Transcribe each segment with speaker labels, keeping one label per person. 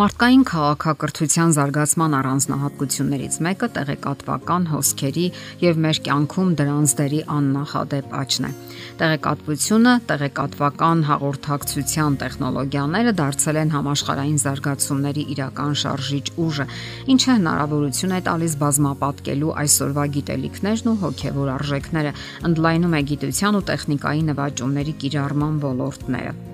Speaker 1: Մարդկային քաղաքակրթության զարգացման առանձնահատկություններից մեկը տեղեկատվական հոսքերի եւ մեր կյանքում դրանց դերի աննախադեպ աճն է։ Տեղեկատվությունը, տեղեկատվական հաղորդակցության տեխնոլոգիաները դարձել են համաշխարհային զարգացումների իրական շարժիչ ուժը, ինչը հնարավորություն է տալիս բազմապատկելու այսօրվա գիտելիքներն ու հոգեվոր արժեքները, ընդլայնում է գիտության ու տեխնիկայի նվաճումների կիրառման ոլորտները։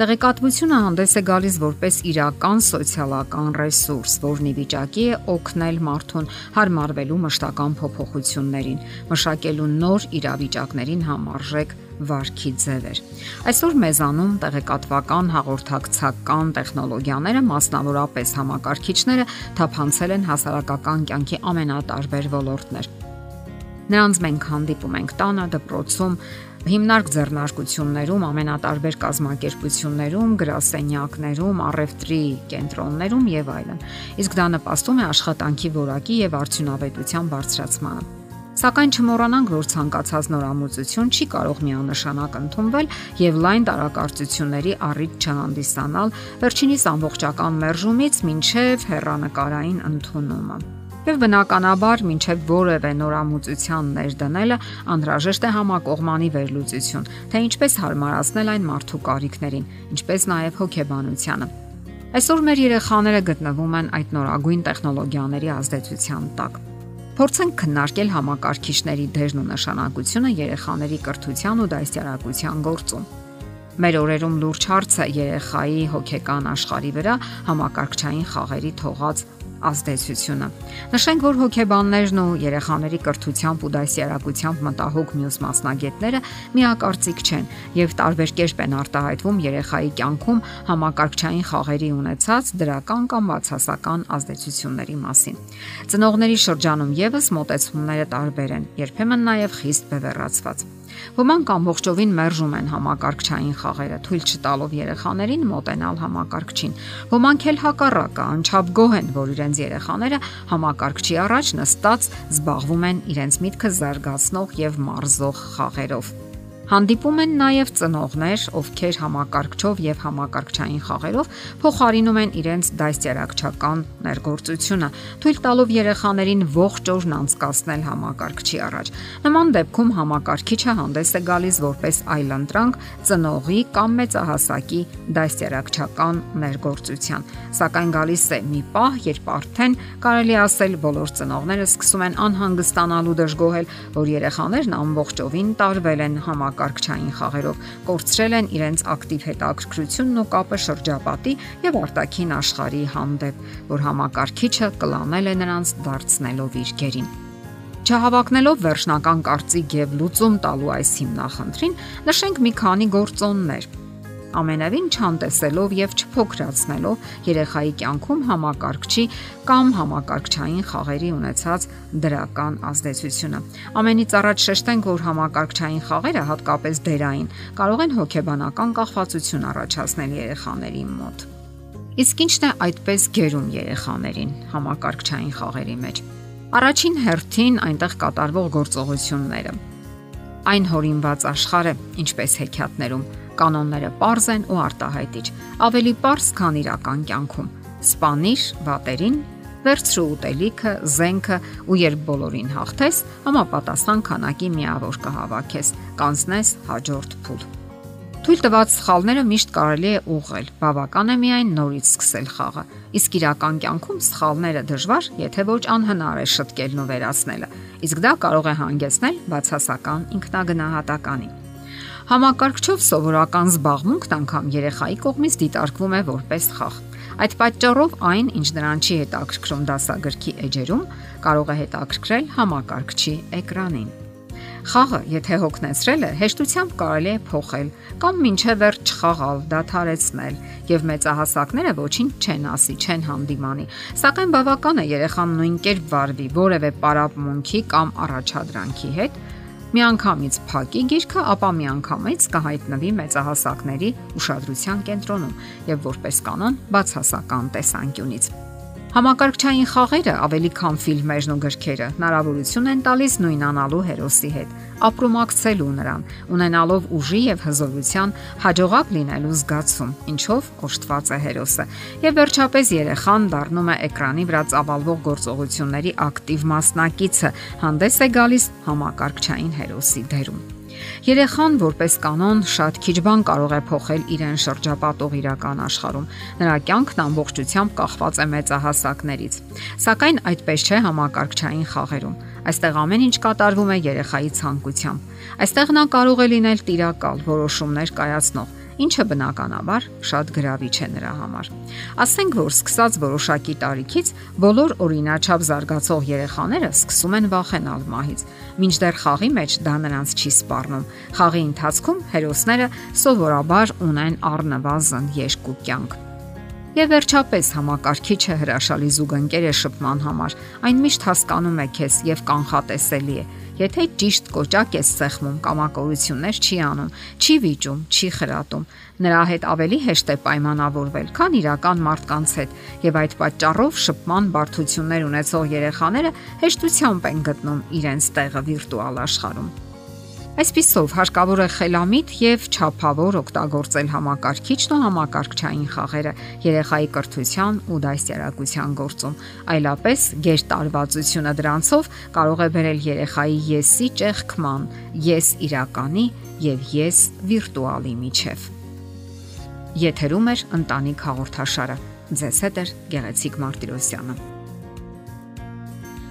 Speaker 1: Տեղեկատվությունը հանդես է գալիս որպես իրական սոցիալական ռեսուրս, որն ի վիճակի է օգնել մարդուն հարմարվելու մշտական փոփոխություններին, մշակելու նոր իրավիճակներին համարժեք վարքի ձևեր։ Այսօր մեզանում տեղեկատվական հաղորդակցական տեխնոլոգիաները, մասնավորապես համակարգիչները, թափանցել են հասարակական կյանքի ամենատարբեր ոլորտներ։ Նրանց մենք հանդիպում ենք տանը, դպրոցում, հիմնարկ ձեռնարկություններում, ամենատարբեր կազմակերպություններում, գրասենյակներում, առևտրի կենտրոններում եւ այլն։ Իսկ դա նպաստում է աշխատանքի որակի եւ արդյունավետության բարձրացմանը։ Սակայն չմոռանանք, որ ցանկացած նորամուծություն չի կարող միանշանակ ընդունվել եւ լայն տարակարծությունների առիթ չհանդիսանալ վերջինիս ամբողջական մերժումից մինչեւ հերանեկարային ընդունումը։ Եվ բնականաբար, մինչև որևէ նորամուծության ներդնելը անհրաժեշտ է համակողմանի վերլուծություն, թե ինչպես հարմարացնել այն մարդու կարիքներին, ինչպես նաև հոգեբանությանը։ Այսօր մեր երեխաները գտնվում են այդ նորագույն տեխնոլոգիաների ազդեցության տակ։ Փորձենք քննարկել համակարգիչների դերն ու նշանակությունը երեխաների կրթության ու դաստիարակության գործում։ Մեր օրերում լուրջ հարց է երեխայի հոգեկան աշխարհի վրա համակարգչային խաղերի թողած ազդեցությունը։ Նշենք, որ հոգեբաններն ու երեխաների կրթությամբ ու դասյարակությամբ մտահոգ մյուս մասնագետները միակարծիք չեն եւ տարբեր կերպ են արտահայտվում երեխայի կյանքում համակարգչային խաղերի ունեցած դրական կամ բացասական ազդեցությունների մասին։ Ծնողների շրջանում եւս մտածումները տարբեր են, երբեմն նաեւ խիստ բևեռացված։ Ոմանք ամբողջովին մերժում են համակարգչային խաղերը, թույլ չտալով երեխաներին մոտենալ համակարգչին։ Ոմանք էլ հակառակը, անչափ գոհ են, որ իրենց երեխաները համակարգչի առաջ նստած զբաղվում են իրենց միտքը զարգացնող եւ մարզող խաղերով։ Հանդիպում են նաև ծնողներ, ովքեր համակարգչով եւ համակարգչային խաղերով փոխարինում են իրենց դաստիարակչական ներգործությունը, թույլ տալով երեխաներին ողջ օրն անցկасնել համակարգչի առաջ։ Նման դեպքում համակարգիչը հանդես է գալիս որպես այլընտրանք ծնողի կամ մեծահասակի դաստիարակչական ներգործության։ Սակայն գալիս է մի պահ, երբ արդեն կարելի ասել բոլոր ծնողները սկսում են անհանգստանալ ու դժգոհել, որ երեխաներն ամբողջովին տարվել են համակարգ համակարգչային խաղերով, կորցրել են իրենց ակտիվ հետաքրքրությունն ու կապը շրջապատի եւ արտաքին աշխարհի հանդեպ, որ համակարգիչը կլանել է նրանց դարձնելով իր գերին։ Չհավակնելով վերջնական կարծիք եւ լուծում տալու այս հիմնախնդրին, նշենք մի քանի գործոններ, ամենևին չանտեսելով եւ չփոքրացնելով երեխայի կյանքում համակարգչի կամ համակարգչային խաղերի ունեցած դրական ազդեցությունը։ Ամենից առաջ շեշտենք, որ համակարգչային խաղերը հատկապես դերային կարող են հոգեբանական կախվածություն առաջացնել երեխաների մոտ։ Իսկ ինչն է այդպես գերում երեխաներին համակարգչային խաղերի մեջ։ Առաջին հերթին այնտեղ կատարվող գործողությունները այն հորինված աշխարհը, ինչպես հեքիաթներում, կանոնները པարզ են ու արտահայտիչ, ավելի པարզ, քան իրական կյանքում։ Սպանիր վատերին, վերցրու ուտելիքը, զենքը ու երբ բոլորին հաղթես, համապատասխան քանակի միավոր կհավաքես, կանցնես հաջորդ փուլ։ Թույլ տված սխալները միշտ կարելի է ուղղել, բավական է միայն նորից սկսել խաղը։ Իսկ իրական կյանքում սխալները դժվար, եթե ոչ անհնար է շտկելն ու վերացնելը։ Իսկ դա կարող է հանգեցնել բացասական ինքնագնահատականի։ Համակարգչով սովորական զբաղմունքն անգամ երեխայի կողմից դիտարկվում է որպես խաղ։ Այդ պատճառով այն, ինչ նրան չի հետաքրքրում դասագրքի էջերում, կարող է հետաքրքրել համակարգչի էկրանին։ Խաղը, եթե հոգնեցրել է, հեշտությամբ կարելի է փոխել կամ ինչև վերջ չխաղալ, դադարեցնել, եւ մեծահասակները ոչինչ չեն ասի, չեն հանդիմանի։ Սակայն բավական է երեխան նույն կերպ վարվի որևէ պարապմունքի կամ առաջադրանքի հետ, Միանգամից փակի գիրքը, ապա միանգամից կհայտնվի մեծահասակների ուշադրության կենտրոնում եւ որպես կանոն բացասական տեսանկյունից։ Համակարգչային խաղերը ավելի քան ֆիլմերն ու գրքերը հնարավորություն են տալիս նույնանալու հերոսի հետ, ապրումակցելու նրան, ունենալով ուժի եւ հզորության հաջողակ լինելու զգացում, ինչով օժտված է հերոսը։ Եվ վերջապես երեխան դառնում է էկրանի վրա ծավալվող գործողությունների ակտիվ մասնակիցը, հանդես է գալիս համակարգչային հերոսի դերում։ Երեխան որպես կանոն շատ քիչ բան կարող է փոխել իրեն շրջապատող իրական աշխարհում։ Նրա կյանքն ամբողջությամբ կախված է մեծահասակներից։ Սակայն այդպես չէ համակարգչային խաղերում։ Այստեղ ամեն ինչ կատարվում է երեխայի ցանկությամբ։ Այստեղ նա կարող է լինել տիրակալ, որոշումներ կայացնող ինչը բնականաբար շատ գրավիչ է նրա համար։ Ասենք որ սկսած որոշակի տարիքից բոլոր օրինաչափ զարգացող երեխաները սկսում են վախենալ մահից։ Մինչդեռ խաղի մեջ դա նրանց չի սպառնում։ Խաղի ընթացքում հերոսները սովորաբար ունեն առնվազն երկու կյանք։ Եվ վերջապես համակարգիչը հրաշալի զուգընկեր է շփման համար։ Այն միշտ հասկանում է քեզ եւ կանխատեսելի է։ Եթե ճիշտ կոճակ ես սեղմում, կամակորություններ չի անում, չի վիճում, չի խրատում, նրա հետ ավելի հեշտ է պայմանավորվել, քան իրական մարդկանց հետ, եւ այդ պատճառով շփման բարդություններ ունեցող երեխաները հեշտությամբ են գտնում իրենց տեղը վիրտուալ աշխարհում։ Այսպիսով հարկավոր է խելամիտ եւ ճափավոր օգտագործել համակարգիչն ու համակարգչային խաղերը երեխայի կրթության ու դաստիարակության գործում։ Այլապես գերտարվածությունը դրանցով կարող է բերել երեխայի եսի ճեղքման, ես իրականի եւ ես վիրտուալի միջև։ Եթերում է ընտանիք հաղորդաշարը։ Ձեզ հետ է Գեղեցիկ Մարտիրոսյանը։